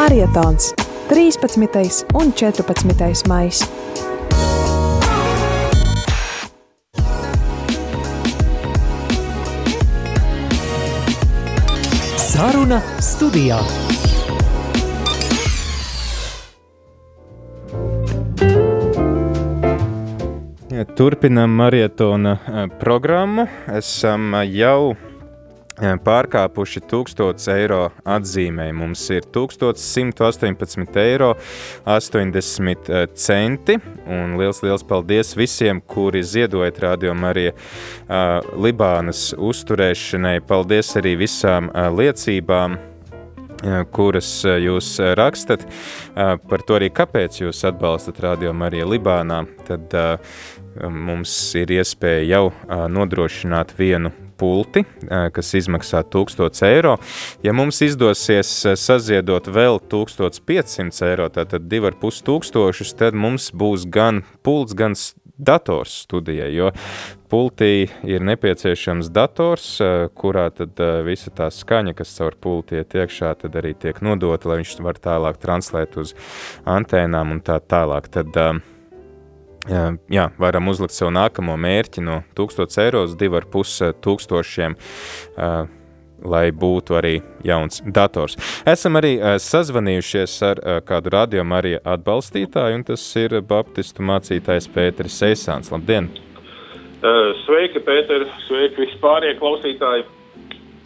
Marietons 13. un 14. maijs. Saruna studijā. Turpinām maratona programmu. Esam jau pārkāpuši 1000 eiro atzīmēji. Mums ir 1118 eiro 80 centi. Un liels, liels paldies visiem, kuri ziedojat rādījumam arī uh, Libānas uzturēšanai. Paldies arī visām uh, liecībām kuras jūs rakstat, par to arī kāpēc jūs atbalstat Radio Mariju Libānā, tad mums ir iespēja jau nodrošināt vienu pulti, kas izmaksā 1000 eiro. Ja mums izdosies saziedot vēl 1500 eiro, tātad 2500, tad mums būs gan pults, gan dators studijai, jo pultī ir nepieciešams dators, kurā tad visa tā skaņa, kas caur pulti iet iekšā, tad arī tiek nodota, lai viņš var tālāk translēt uz antēnām un tā tālāk. Tad, jā, varam uzlikt sev nākamo mērķi no 1000 eiro uz 2,5 tūkstošiem, lai būtu arī jauns dators. Esam arī sazvanījušies ar kādu radiomu arī atbalstītāju, un tas ir baptistu mācītājs Pēteris Eisāns. Labdien! Sveiki, Pēter! Sveiki vispārie klausītāji!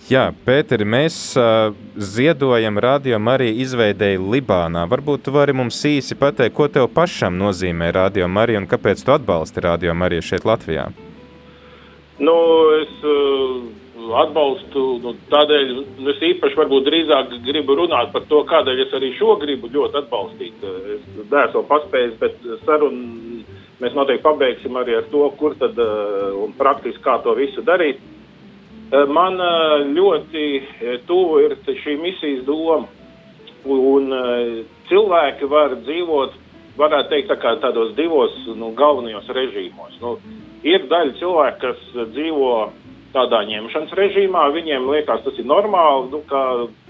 Jā, Pēteri, mēs uh, ziedojam radiomu arī izveidēji Libānā. Varbūt tu vari mums īsi pateikt, ko tev pašam nozīmē radiomu arī un kāpēc tu atbalsti radiomu arī šeit Latvijā? Nu, es uh, atbalstu nu, tādēļ, nu, es īpaši varbūt drīzāk gribu runāt par to, kādēļ es arī šo gribu ļoti atbalstīt. Es neesmu paspējis, bet sarunu mēs noteikti pabeigsim arī ar to, kur tad uh, un praktiski kā to visu darīt. Man ļoti tuvu ir šī misijas doma. Un cilvēki var dzīvot, varētu teikt, tā tādos divos nu, galvenajos režīmos. Nu, ir daļa cilvēku, kas dzīvo tādā ņemšanas režīmā, viņiem liekas, tas ir normāli, nu, ka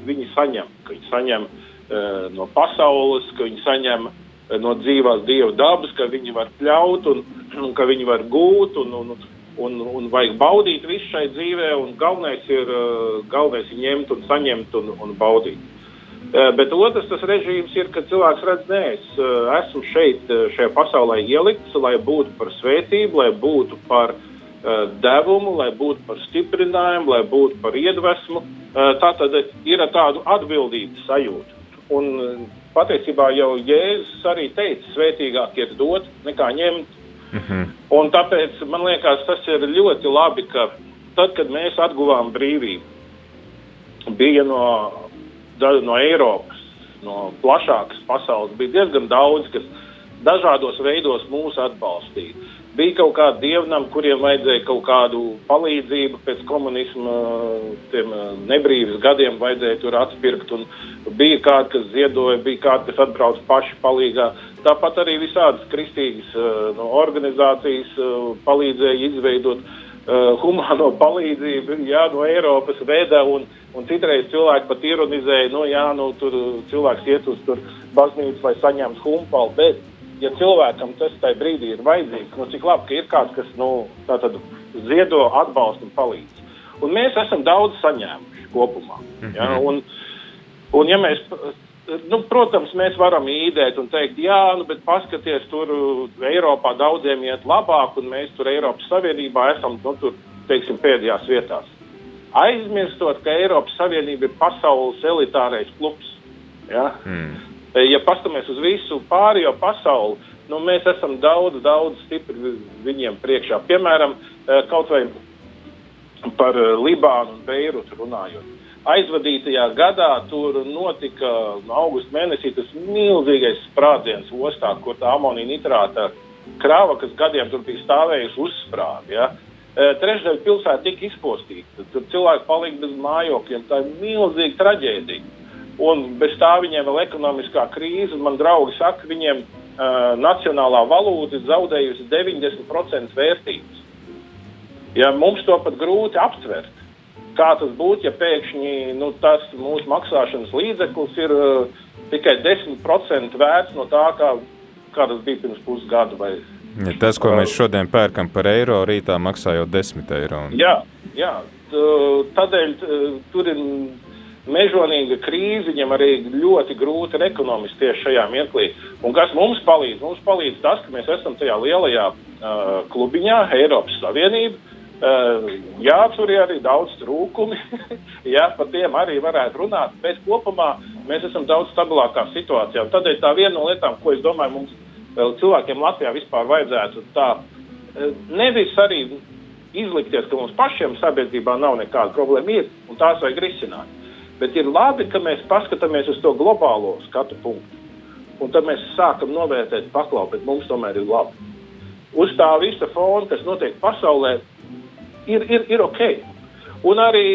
viņi saņem, ka viņi saņem uh, no pasaules, ka viņi saņem uh, no dzīvās dieva dabas, ka viņi var pļaut un, un ka viņi var gūt. Un, un, un, un vajag baudīt visu šai dzīvē, un galvenais ir, uh, galvenais ir ņemt un saņemt un, un baudīt. Uh, bet otrs tas režīms ir, ka cilvēks redz, nē, es uh, esmu šeit, šajā pasaulē ielikts, lai būtu par svētību, lai būtu par devumu, lai būtu par stiprinājumu, lai būtu par iedvesmu. Tā tad ir tāda atbildības sajūta. Un patiesībā jau Jēzus arī teica, svētīgāk ir dot nekā ņemt. Mm -hmm. Un tāpēc man liekas, tas ir ļoti labi, ka tad, kad mēs atguvām brīvību, bija no, no Eiropas, no plašākas pasaules, bija diezgan daudz, kas dažādos veidos mūs atbalstīja. Bija kaut kādi dievnam, kuriem vajadzēja kaut kādu palīdzību pēc komunisma, tiem nebrīvas gadiem vajadzēja tur atpirkt, bija kādi, kas ziedoja, bija kādi, kas atbrauc paši palīgā. Tāpat arī visādas kristīgas uh, no organizācijas uh, palīdzēja izveidot uh, humāno palīdzību jā, no Eiropas veidā. Un, un citreiz cilvēki pat ironizēja, nu, jā, nu, tur cilvēks iet uz baznīcu, lai saņemtu humpalu. Bet, ja cilvēkam tas tajā brīdī ir vajadzīgs, nu, cik labi, ka ir kāds, kas nu, ziedo, atbalsta un palīdz. Un mēs esam daudz saņēmuši kopumā. Ja? Mhm. Un, un, ja mēs Nu, protams, mēs varam īdēt un teikt, jā, nu, bet paskatieties, tur Eiropā daudziem iet labāk, un mēs tur Eiropas Savienībā esam nu, tur, teiksim, pēdējās vietās. Aizmirstot, ka Eiropas Savienība ir pasaules elitārais klubs. Ja, mm. ja paskatāmies uz visu pārējo pasauli, nu, mēs esam daudz, daudz stipri viņiem priekšā. Piemēram, eh, kaut vai par eh, Libānu un Beirutu runājot aizvadītajā gadā tur notika augusta mēnesī tas milzīgais sprādziens ostā, kur tā amonija nitrāta krāva, kas gadiem tur bija stāvējusi, uzsprāga. Ja? E, trešdaļa pilsēta tika izpostīta, tur cilvēki palika bez mājokļiem. Tā ir milzīga traģēdija. Un bez tā viņiem vēl ekonomiskā krīze, man draugi saka, viņiem uh, nacionālā valūta ir zaudējusi 90% vērtības. Ja, mums to pat grūti aptvert. Kā tas būtu, ja pēkšņi nu, tas mūsu maksāšanas līdzeklis ir, tikai 10% vērts no tā, kā, kā tas bija pirms pusgada. Vai, ja tas, ko mēs šodien pērkam par eiro, rītā maksā jau 10 eiro. Un... Jā, jā, tādēļ tur ir mežonīga krīze, viņam arī ļoti grūti ir ekonomiski tieši šajā mirklī. Un kas mums palīdz? Mums palīdz tas, ka mēs esam tajā lielajā uh, klubiņā, Eiropas Savienība. Uh, jā, tur ir arī daudz trūkumi, jā, par tiem arī varētu runāt, bet kopumā mēs esam daudz stabilākā situācijā. Tādēļ tā viena no lietām, ko es domāju, mums cilvēkiem Latvijā vispār vajadzētu tā nevis arī izlikties, ka mums pašiem sabiedrībā nav nekāda problēma, ir un tās vajag risināt. Bet ir labi, ka mēs paskatāmies uz to globālo skatu punktu. Un tad mēs sākam novērtēt, paklausīt, bet mums tomēr ir labi. Uz tā visa fona, kas notiek pasaulē, ir, ir, ir ok. Un arī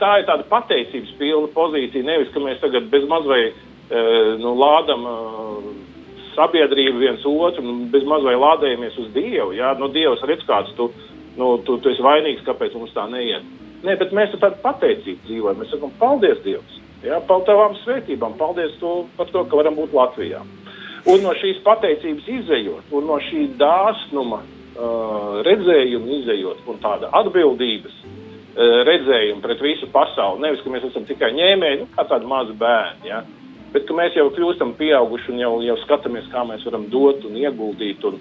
tā ir tāda pateicības pilna pozīcija. Nevis, ka mēs tagad bez mazliet e, nu, lādam e, sabiedrību viens otru, un bez mazliet lādējamies uz Dievu. Jā, nu, Dievs redz, kāds tu, nu, tu, tu esi vainīgs, kāpēc mums tā neiet. Nē, bet mēs ar tādu pateicību dzīvojam. Mēs sakām, paldies Dievam, ja, par tavām svētībām, paldies to, par to, ka varam būt Latvijā. Un no šīs pateicības izējot, un no šī dāsnuma uh, redzējuma izējot, un tāda atbildības uh, redzējuma pret visu pasauli. Nevis, ka mēs esam tikai ņēmēji, nu, kā tādi mazi bērni, ja, bet ka mēs jau kļūstam pieauguši un jau, jau skatāmies, kā mēs varam dot un ieguldīt. Un,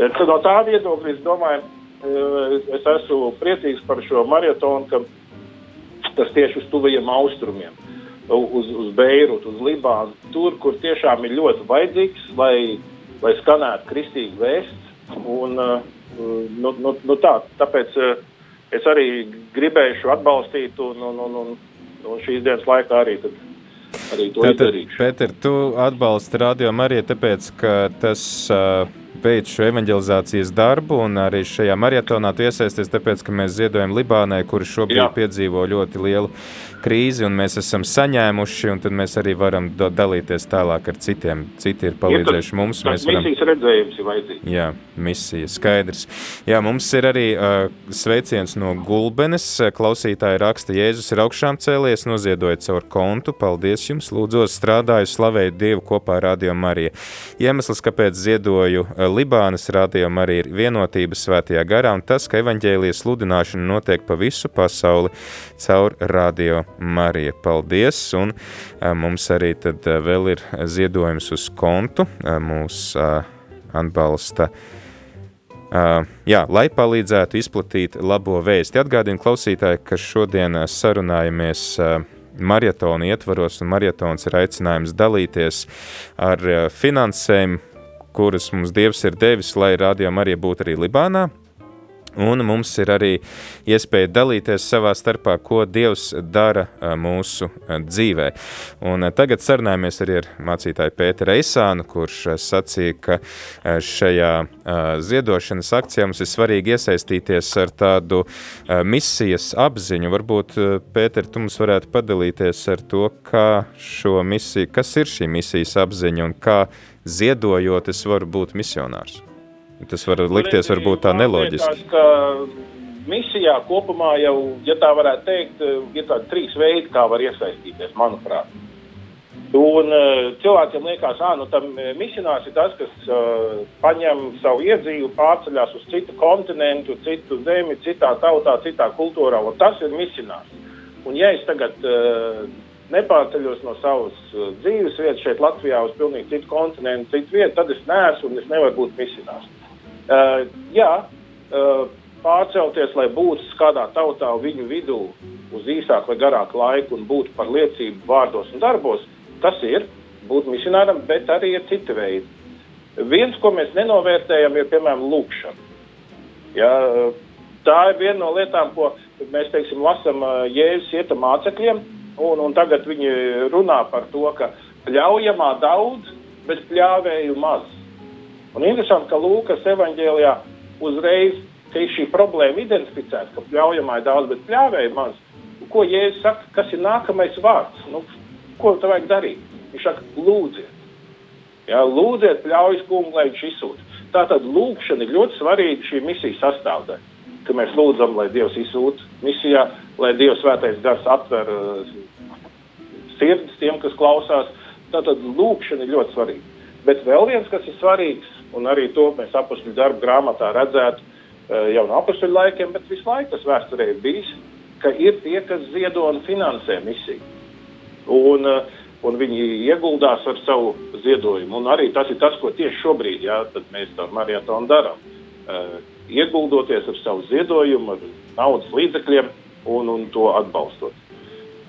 tad no tā viedokļa es domāju, es esmu priecīgs par šo maratonu, ka tas tieši uz tuvajiem austrumiem, uz, uz Beirutu, uz Libānu, tur, kur tiešām ir ļoti vajadzīgs, lai, lai skanētu kristīgi vēsts. Un, nu, nu, nu tā, tāpēc es arī gribēju atbalstīt, un, un, un, un, un šīs dienas laikā arī. Tad, arī izdarīšu. Pēter, tu atbalsti radio Mariju, tāpēc, ka tas uh, veic šo evanģelizācijas darbu, un arī šajā maratonā tu iesaisties, tāpēc, ka mēs ziedojam Libānai, kuri šobrīd Jā. piedzīvo ļoti lielu krīzi, un mēs esam saņēmuši, un tad mēs arī varam dalīties tālāk ar citiem. Citi ir palīdzējuši ja, mums. Mēs varam... Misijas redzējums ir vajadzīgs. Jā, misija, skaidrs. Jā, mums ir arī uh, sveiciens no Gulbenes. Klausītāji raksta, Jēzus ir augšām cēlies, noziedojot caur kontu. Paldies jums, lūdzos, strādāju, slavēju Dievu kopā ar Radio Mariju. Iemesls, kāpēc ziedoju Libānas Radio Mariju, ir vienotība svētajā garā un tas, ka evaņģēlijas sludināšana notiek pa visu pasauli caur Radio Marija, paldies! Un mums arī tad vēl ir ziedojums uz kontu, mūs atbalsta. Uh, jā, lai palīdzētu izplatīt labo vēsti. Atgādinu klausītāji, ka šodien sarunājamies uh, maratona ietvaros, un maratons ir aicinājums dalīties ar uh, finansēm, kuras mums Dievs ir devis, lai rādījām arī būt arī Libānā. Un mums ir arī iespēja dalīties savā starpā, ko Dievs dara mūsu dzīvē. Un tagad sarunājamies arī ar mācītāju Pēteru Eisānu, kurš sacīja, ka šajā ziedošanas akcijā mums ir svarīgi iesaistīties ar tādu misijas apziņu. Varbūt, Pēter, tu mums varētu padalīties ar to, kā šo misiju, kas ir šī misijas apziņa un kā ziedojot es varu būt misionārs. Tas var likties varbūt tā neloģiski. Misijā kopumā jau, ja tā varētu teikt, ir tādi trīs veidi, kā var iesaistīties, manuprāt. Un uh, cilvēkiem liekas, ka nu, misionārs ir tas, kas uh, paņem savu iedzīvu, pārceļās uz citu kontinentu, citu zemi, citā tautā, citā kultūrā. Tas ir misionārs. Un ja es tagad uh, nepārceļos no savas dzīves vietas šeit Latvijā uz pilnīgi citu kontinentu, citu vietu, tad es neesmu un es nevaru būt misionārs. Uh, jā, uh, pārcelties, lai būtu kādā tautā viņu vidū uz īsāku vai garāku laiku un būtu par liecību vārdos un darbos, tas ir būt misionāram, bet arī ir citi veidi. Viens, ko mēs nenovērtējam, ir piemēram lūkšana. Ja, tā ir viena no lietām, ko mēs teiksim, lasām uh, Jēzus ieta mācekļiem, un, un tagad viņi runā par to, ka ļaujamā daudz, bet pļāvēju maz. Un interesanti, ka Lūkas evanģēlijā uzreiz šī problēma identificēta, ka pļaujamā ir daudz, bet pļāvēja maz. Ko Jēzus saka, kas ir nākamais vārds? Nu, ko tev vajag darīt? Viņš saka, lūdziet. Jā, lūdziet, pļaujas kungu, lai viņš izsūta. Tātad lūkšana ir ļoti svarīga šī misijas sastāvdaļa. Ka mēs lūdzam, lai Dievs izsūta misijā, lai Dievs svētais gars atver uh, sirdis tiem, kas klausās, Tātad lūkšana ir ļoti svarīga. Bet vēl viens, kas ir svarīgs, un arī to mēs apakšņu darbu grāmatā redzētu jau no apakšņu laikiem, bet visu laiku tas vēsturē ir bijis, ka ir tie, kas ziedo un finansē misiju. Un, un viņi ieguldās ar savu ziedojumu. Un arī tas ir tas, ko tieši šobrīd jā, mēs ar Marietonu darām. Uh, ieguldoties ar savu ziedojumu, ar naudas līdzekļiem un, un to atbalstot.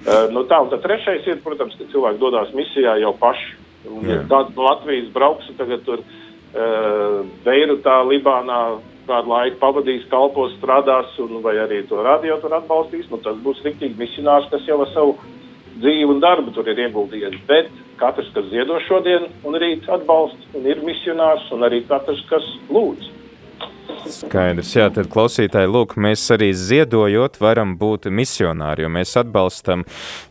Uh, nu tā, un trešais ir, protams, ka cilvēki dodas misijā jau paši. Un, ja kāds no Latvijas brauks un tagad tur uh, Beirutā, Libānā kādu laiku pavadīs, kalpos, strādās, un, vai arī to radio tur atbalstīs, nu, tas būs rīktīgi misionārs, kas jau ar savu dzīvi un darbu tur ir ieguldījies. Bet katrs, kas ziedo šodien un rīt atbalsta, un ir misionārs, un arī katrs, kas lūdz. Skaidrs, jā, tad klausītāji, lūk, mēs arī ziedojot varam būt misionāri, jo mēs atbalstam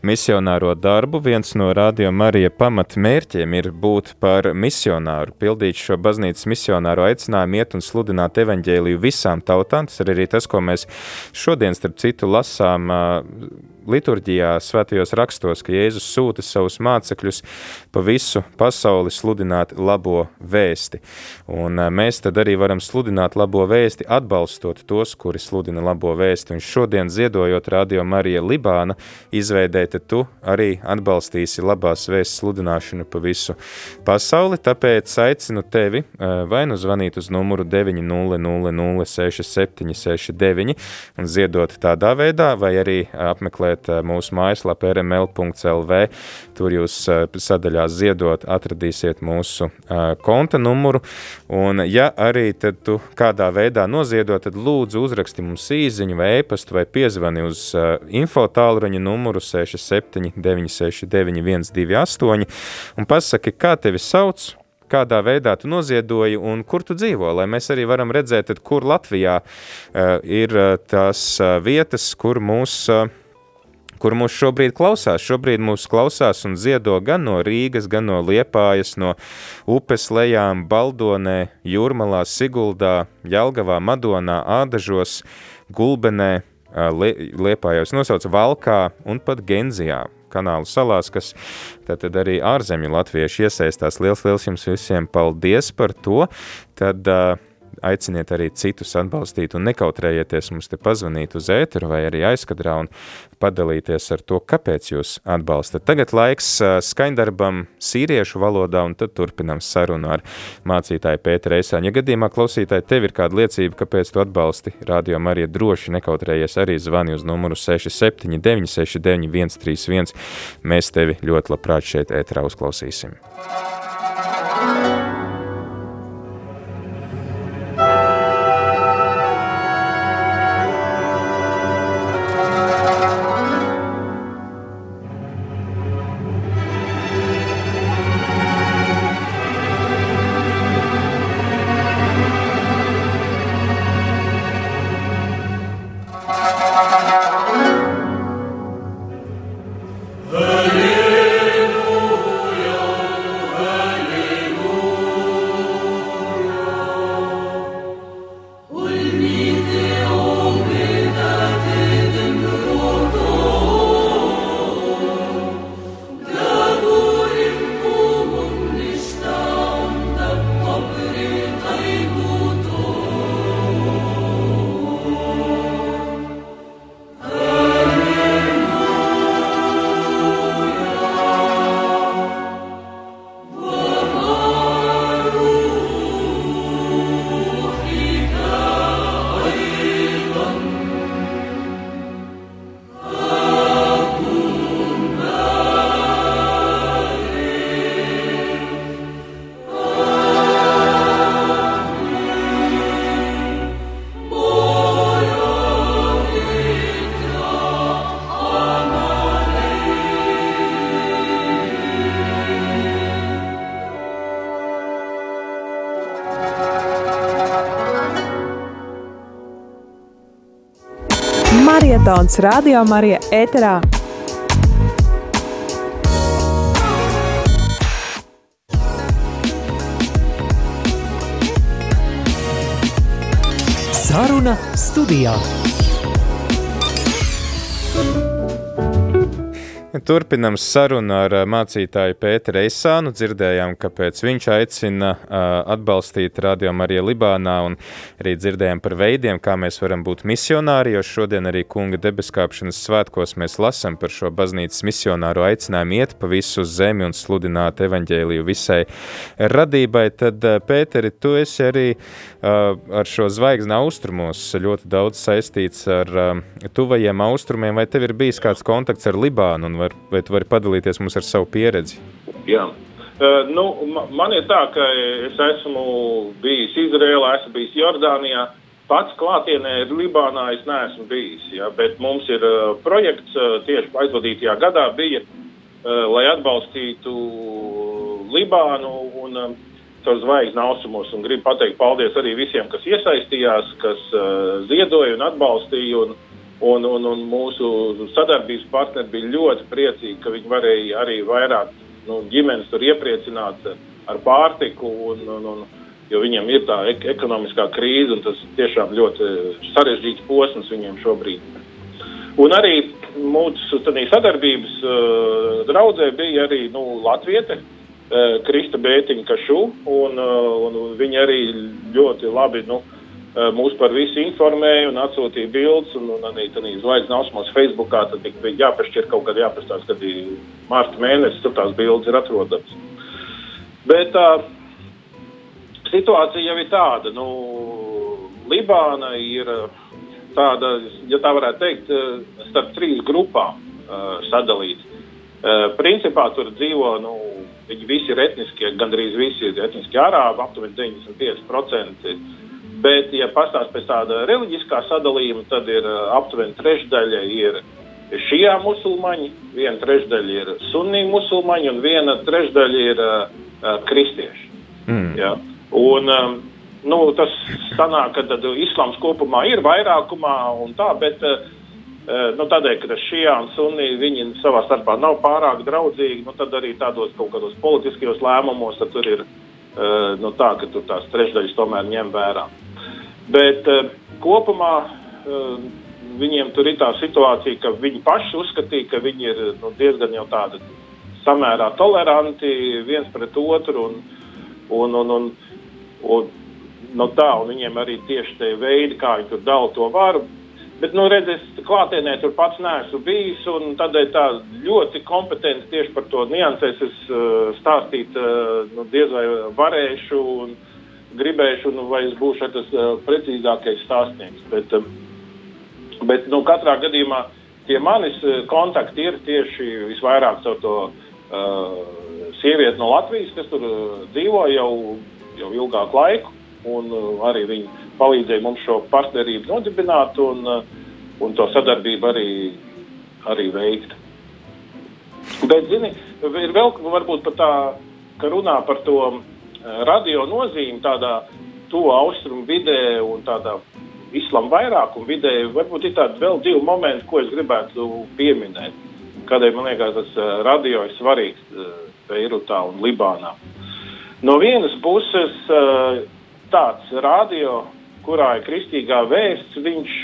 misionāro darbu. Viens no radio Marija pamatmērķiem ir būt par misionāru, pildīt šo baznīcas misionāro aicinājumu, iet un sludināt evaņģēliju visām tautām. Tas ir arī tas, ko mēs šodien, starp citu, lasām liturģijā, svētajos rakstos, ka Jēzus sūta savus mācekļus pa visu pasauli sludināt labo vēsti. Un mēs tad arī varam sludināt labo vēsti, atbalstot tos, kuri sludina labo vēsti. Un šodien ziedojot Radio Marija Libāna, izveidēta tu arī atbalstīsi labās vēstas sludināšanu pa visu pasauli, tāpēc aicinu tevi vai nu zvanīt uz numuru 900 6769 un ziedot tādā veidā, vai arī apmeklēt apmeklēt eh, mūsu mājaslapu rml.lv. Tur jūs eh, sadaļā ziedot atradīsiet mūsu eh, konta numuru. Un ja arī tu kādā veidā noziedot, tad lūdzu uzraksti mums īziņu vai e-pastu vai piezvani uz info tālruņa numuru 67 969 128 un pasaki, kā tevi sauc, kādā veidā tu noziedoji un kur tu dzīvo, lai mēs arī varam redzēt, tad, kur Latvijā uh, ir uh, tās uh, vietas, kur mūs uh, kur mūs šobrīd klausās. Šobrīd mūs klausās un ziedo gan no Rīgas, gan no Liepājas, no upes lejām, Baldonē, Jūrmalā, Siguldā, Jelgavā, Madonā, Ādažos, Gulbenē, Liepājos nosauc Valkā un pat Genzijā kanālu salās, kas tad arī ārzemju latvieši iesaistās. Liels, liels jums visiem paldies par to. Tad uh, aiciniet arī citus atbalstīt un nekautrējieties mums te pazvanīt uz ēteru vai arī aizkadrā un padalīties ar to, kāpēc jūs atbalstat. Tagad laiks skaņdarbam sīriešu valodā un tad turpinam sarunu ar mācītāju Pēteru Eisāņu. Ja gadījumā klausītāji tev ir kāda liecība, kāpēc tu atbalsti Radio Marija droši nekautrējies arī zvani uz numuru 679 69 131. Mēs tevi ļoti labprāt šeit ēterā uzklausīsim. Marietons Radio Marija ēterā. Saruna studijā. Turpinam sarunu ar mācītāju Pēteru Eisānu. Dzirdējām, kāpēc viņš aicina atbalstīt Radio Mariju Libānā un arī dzirdējām par veidiem, kā mēs varam būt misionāri, jo šodien arī kunga debeskāpšanas svētkos mēs lasam par šo baznīcas misionāru aicinājumu iet pa visu zemi un sludināt evaņģēliju visai radībai. Tad, Pēteri, tu esi arī ar šo zvaigzni austrumos ļoti daudz saistīts ar tuvajiem austrumiem, vai tev ir bijis kāds kontakts ar Libānu var, vai tu vari padalīties mums ar savu pieredzi? Jā. Uh, nu, man ir tā, ka es esmu bijis Izrēlā, esmu bijis Jordānijā. Pats klātienē Libānā es neesmu bijis, ja, bet mums ir uh, projekts uh, tieši aizvadītajā gadā bija, uh, lai atbalstītu Libānu un uh, caur zvaigzni austrumos. Gribu pateikt paldies arī visiem, kas iesaistījās, kas uh, ziedoja un atbalstīja. Un, uh, Un, un, un mūsu sadarbības partneri bija ļoti priecīgi, ka viņi varēja arī vairāk nu, ģimenes tur iepriecināt ar pārtiku. Un, un, un, jo viņiem ir tā ek ekonomiskā krīze, un tas tiešām ļoti sarežģīts posms viņiem šobrīd. Un arī mūsu sadarbības uh, draudzē bija arī nu, Latvijai. Uh, Krista Bētiņa Kašu, un, uh, un viņi arī ļoti labi nu, uh, Eh, mūs par visu informēja un atsūtīja bildes, un, un arī tādā zvaigznes ausmos Facebookā tad bija jāpašķir kaut kad jāpastāst, kad ir mārta mēnesis, tur tās bildes ir atrodamas. Bet tā situācija jau ir tāda, nu, Libāna ir tāda, ja tā varētu teikt, starp trīs grupām sadalīta. Principā tur dzīvo, nu, viņi visi ir etniskie, gandrīz visi ir etniskie arābi, aptuveni 95% Bet, ja pastāst pēc tāda reliģiskā sadalījuma, tad ir aptuveni trešdaļa ir šijā musulmaņi, viena trešdaļa ir sunī musulmaņi un viena trešdaļa ir uh, kristieši. Mm. Ja? Un, um, nu, tas sanāk, ka tad islāms kopumā ir vairākumā un tā, bet uh, nu, tādēļ, ka šijā un sunī viņi savā starpā nav pārāk draudzīgi, nu, tad arī tādos kaut kādos politiskajos lēmumos tur ir uh, nu, tā, ka tur tās trešdaļas tomēr ņem vērā. Bet uh, kopumā uh, viņiem tur ir tā situācija, ka viņi paši uzskatīja, ka viņi ir nu, diezgan jau tādi samērā toleranti viens pret otru. Un, un, un, un, un, no tā, un viņiem arī tieši tie veidi, kā viņi tur dala to varu. Bet, nu, redziet, klātienē tur pats neesmu bijis, un tādēļ tā ļoti kompetenti tieši par to niansēs es uh, stāstīt uh, nu, diez vai varēšu. Un, uh, gribēšu, nu, vai es būšu tas uh, precīzākais stāstnieks. Bet, uh, bet nu, katrā gadījumā tie manis uh, kontakti ir tieši visvairāk ar to uh, sievieti no Latvijas, kas tur uh, dzīvo jau, jau ilgāku laiku. Un, uh, arī viņi palīdzēja mums šo partnerību nodibināt un, uh, un to sadarbību arī, arī veikt. Bet, zini, ir vēl varbūt pat tā, ka runā par to Eh, radio nozīme tādā tuvu austrumu vidē un tādā islāma vairākuma vidē, varbūt ir tādi vēl divi momenti, ko es gribētu pieminēt. Kādēļ man liekas, tas eh, radio ir svarīgs eh, Beirutā un Libānā. No vienas puses, tāds radio, kurā ir kristīgā vēsts, viņš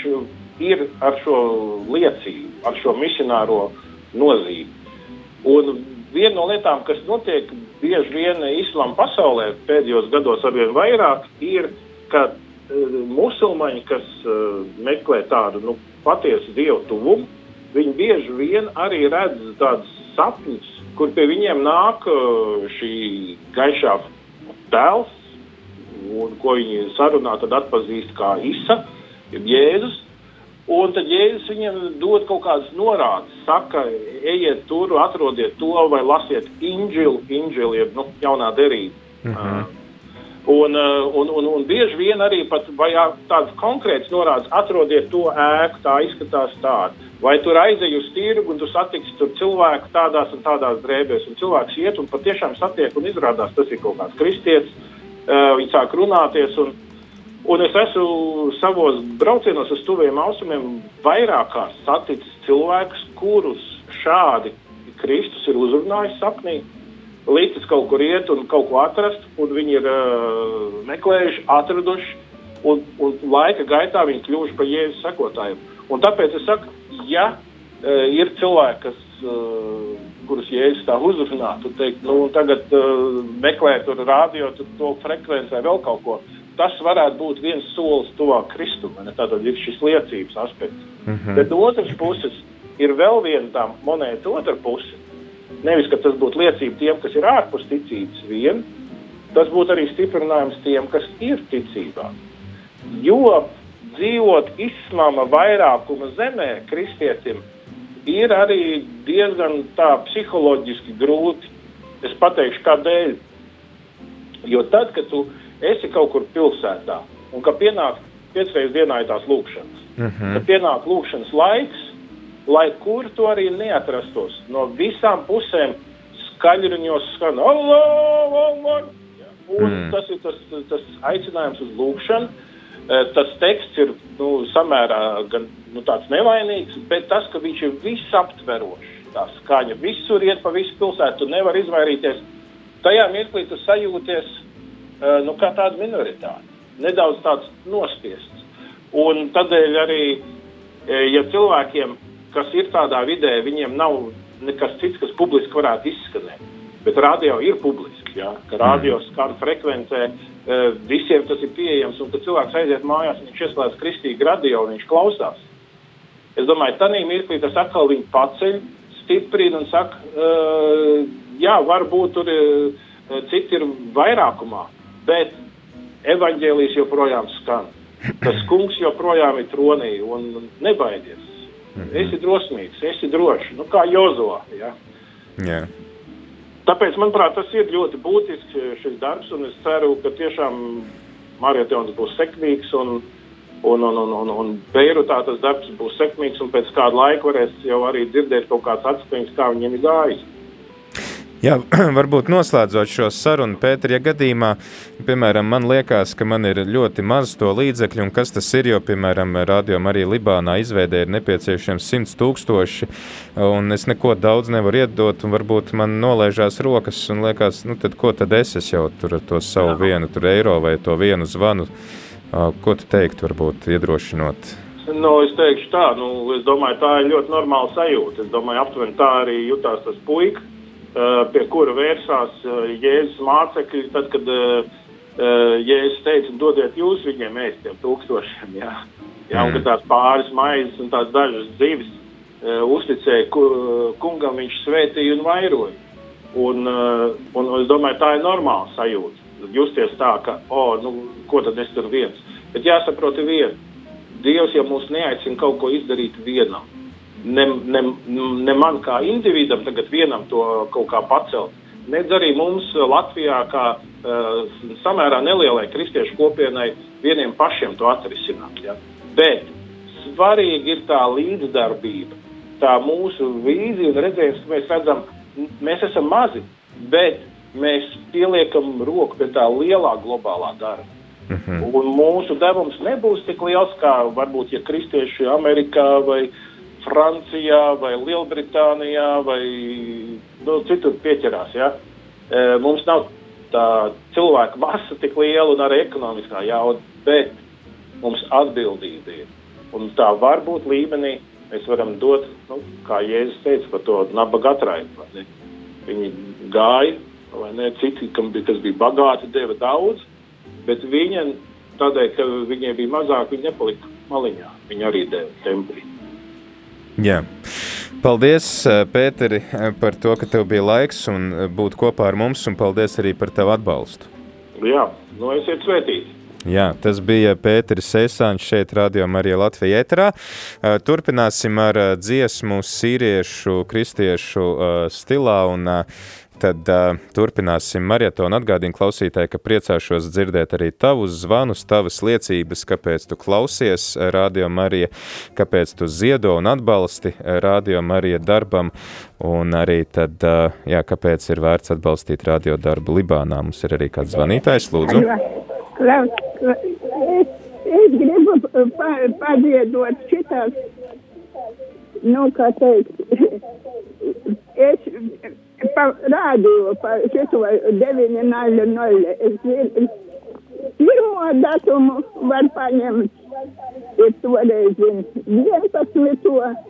ir ar šo liecību, ar šo misionāro nozīmi. Un viena no lietām, kas notiek bieži vien islāma pasaulē pēdējos gados arvien vairāk, ir, ka uh, musulmaņi, kas uh, meklē tādu nu, patiesu dievu tuvumu, viņi bieži vien arī redz tādus sapņus, kur pie viņiem nāk uh, šī gaišā tēls, un ko viņi sarunā tad atpazīst kā Isa, jeb Jēzus. Un tad Jēzus viņiem dod kaut kādas norādes, saka, ejiet tur, atrodiet to vai lasiet inģilu, inģilu jeb nu, jaunā derība. -hmm. uh, un, uh, un, un, un bieži vien arī tādas konkrētas norādes, atrodiet to ēku, tā izskatās tāda. Vai tur aizej uz tirgu un tu satiksi tur cilvēku tādās un tādās drēbēs, un cilvēks iet un patiešām satiek un izrādās, tas ir kaut kāds kristietis. Uh, viņi sāk runāties. Un, Un es esmu savos braucienos uz tuviem austrumiem vairāk kārt saticis cilvēkus, kurus šādi Kristus ir uzrunājis sapnī, līdz kaut kur iet un kaut ko atrast, un viņi ir uh, meklējuši, atraduši, un, un laika gaitā viņi kļuvuši par jēzus sekotājiem. Un tāpēc es saku, ja uh, ir cilvēki, kas, uh, kurus jēzus tā uzrunā, tu teikt, nu, tagad uh, meklē tur rādio, tur to frekvencē vēl kaut ko. Tas varētu būt viens solis tuvāk Kristumam. Tātad ir šis liecības aspekts. Mm -hmm. Bet no otras puses ir vēl viena tā monēta otra puse. Nevis, ka tas būtu liecība tiem, kas ir ārpus ticības vien, tas būtu arī stiprinājums tiem, kas ir ticībā. Jo dzīvot islāma vairākuma zemē, kristietim, ir arī diezgan tā psiholoģiski grūti. Es pateikšu, kādēļ. Jo tad, kad tu esi kaut kur pilsētā un ka pienāk piecreiz dienā ir tās lūkšanas, mm -hmm. kad pienāk lūkšanas laiks, lai kur tu arī neatrastos, no visām pusēm skaļruņos skan Allah? Un mm. tas ir tas, tas aicinājums uz lūkšanu Eh, tas teksts ir nu, samērā gan, nu, nevainīgs, bet tas, ka viņš ir visaptverošs, tā skaņa visur iet pa visu pilsētu, tu nevari izvairīties. Tajā mirklī tu sajūties nu, kā tāda minoritāte, nedaudz tāds nospiests. Un tādēļ arī, eh, ja cilvēkiem, kas ir tādā vidē, viņiem nav nekas cits, kas publiski varētu izskanēt, bet radio ir publiski, ja, ka radio mm. skan frekvencē Eh, visiem tas ir pieejams, un kad cilvēks aiziet mājās, viņš ieslēdz kristīgi radio un viņš klausās. Es domāju, tā mirklī tas atkal viņu paceļ, stiprina un saka, jā, varbūt tur citi ir vairākumā, bet evaņģēlijas joprojām skan. Tas kungs joprojām ir tronī un nebaidies. Mhm. Esi drosmīgs, esi drošs, nu kā Jozo. Ja? Yeah. Tāpēc, manuprāt, tas ir ļoti būtisks eh, šis darbs, un es ceru, ka tiešām marietons būs sekmīgs, un, un, un, un, un, un Beirutā tas darbs būs sekmīgs, un pēc kāda laika varēs jau arī dzirdēt kaut kāds atskaņas, kā viņiem ir gājis. Jā, varbūt noslēdzot šo sarunu, Pēter, ja gadījumā, piemēram, man liekas, ka man ir ļoti maz to līdzekļu, un kas tas ir, jo, piemēram, radio arī Libānā izveidē ir nepieciešams 100 tūkstoši, un es neko daudz nevaru iedot, un varbūt man nolaižās rokas, un liekas, nu tad ko tad es, es jau tur to savu Jā. vienu tur eiro vai to vienu zvanu, ko tu teikt, varbūt iedrošinot? Nu, es teikšu tā, nu, es domāju, tā ir ļoti normāla sajūta. Es domāju, aptuveni tā arī jutās tas puika Eh, pie kura vērsās Jēzus mācekļi, tad, kad Jēzus teica, dodiet jūs viņiem ēst tiem tūkstošiem. Jā, jā un kad tās pāris maizes un tās dažas zivis uzticēja kungam, viņš svētīja un vairoja. Un, un es domāju, tā ir normāla sajūta. Justies tā, ka, oh, nu, ko tad es tur viens. Bet jāsaprot viena. Dievs jau mūs neaicina kaut ko izdarīt vienam ne, ne, ne man kā individam tagad vienam to kaut kā pacelt, nedz arī mums Latvijā kā uh, samērā nelielai kristiešu kopienai vieniem pašiem to atrisināt. Ja? Bet svarīgi ir tā līdzdarbība, tā mūsu vīzija un redzējums, ka mēs redzam, mēs esam mazi, bet mēs pieliekam roku pie tā lielā globālā darba. Mhm. -huh. Un mūsu devums nebūs tik liels kā varbūt, ja kristieši Amerikā vai uh, Francijā vai Lielbritānijā vai nu, citur pieķerās. Ja? E, mums nav tā cilvēku masa tik liela un arī ekonomiskā jauda, bet mums atbildība ir. Un tā varbūt līmenī mēs varam dot, nu, kā Jēzus teica, par to nabaga atraibu. Viņi gāja, vai ne, citi, bija, kas bija bagāti, deva daudz, bet viņa, tādēļ, ka viņiem bija mazāk, viņi nepalika maliņā. Viņi arī deva templī. Jā. Paldies, Pēteri, par to, ka tev bija laiks un būt kopā ar mums, un paldies arī par tavu atbalstu. Jā, nu esiet svētīti. Jā, tas bija Pēteris Sēsāns šeit, Radio Marija Latvijā ēterā. Turpināsim ar dziesmu sīriešu, kristiešu stilā un Tad uh, turpināsim maratonu. Atgādinu klausītāji, ka priecāšos dzirdēt arī tavus zvanus, tavas liecības, kāpēc tu klausies Radio Marija, kāpēc tu ziedo un atbalsti Radio Marija darbam, un arī tad, uh, jā, kāpēc ir vērts atbalstīt radio darbu Libānā. Mums ir arī kāds zvanītājs, lūdzu. Es, es gribu padziedot šitās, nu, kā teikt, radio, pa šito 900. Es zinu, pirmo datumu var paņemt, ir toreiz 11.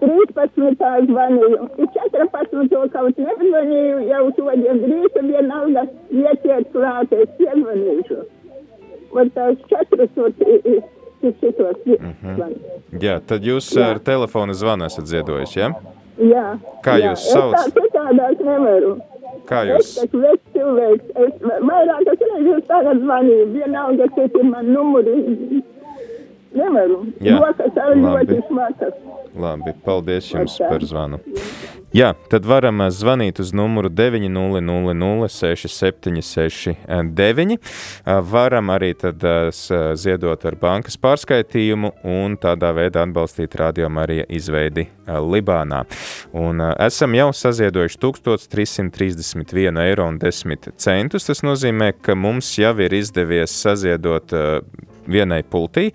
13. zvanīju, 14. kaut nezvanīju, jau šodien drīz vienalga ietiet klāt, es piezvanīšu. Un tās četras, šitos zvanu. Jā, tad jūs ar telefona zvanu esat ziedojis, ja? Jā. Kā jā. jūs sauc? Es tā citādāk nevaru. Kā Es jūs? esmu vecs cilvēks. Es vairākas reizes tagad zvanīju. Vienalga, cik ir man numuri. Nevaru. Jā, Rokas arī ļoti smakas. Labi, paldies jums par zvanu. Jā, tad varam ā, zvanīt uz numuru 900 6769. Ā, Varam arī tad s- ziedot ar bankas pārskaitījumu un tādā veidā atbalstīt Radio Marija izveidi Libānā. Un esam jau saziedojuši 1331 eiro un 10 centus. Tas nozīmē, ka mums jau ir izdevies saziedot vienai pultī.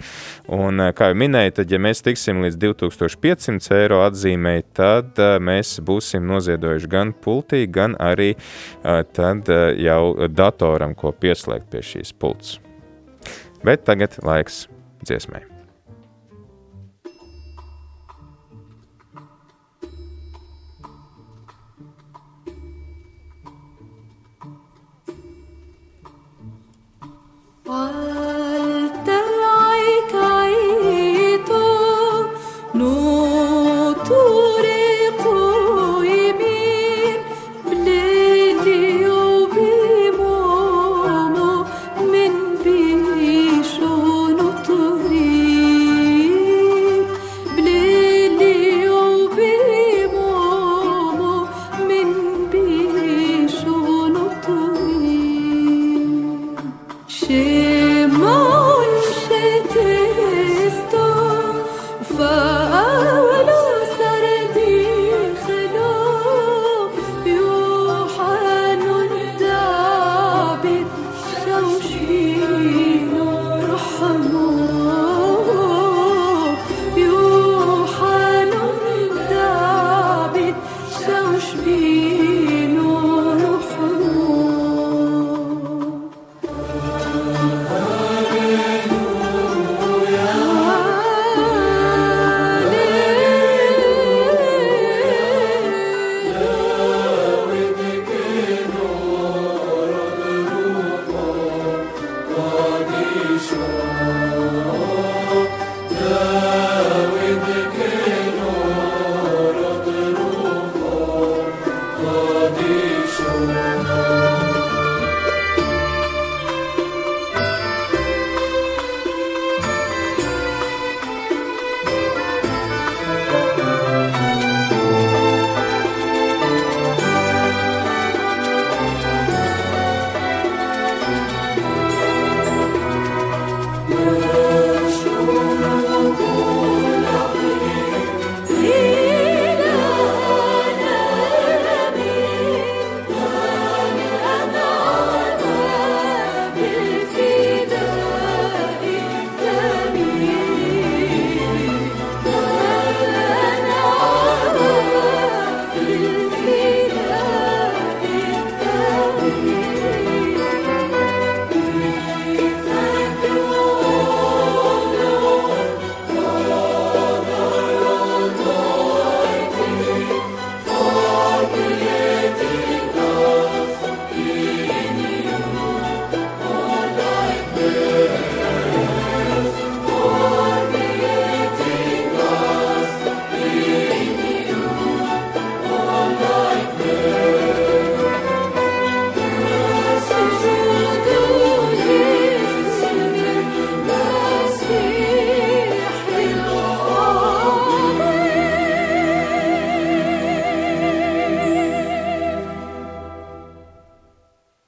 Un, eh, kā jau minēju, tad, ja mēs tiksim līdz 2500 eiro atzīmēji, tad uh, mēs būsim noziedojuši gan pultī, gan arī uh, tad, jau datoram, ko pieslēgt pie šīs pults. Bet tagad laiks dziesmai.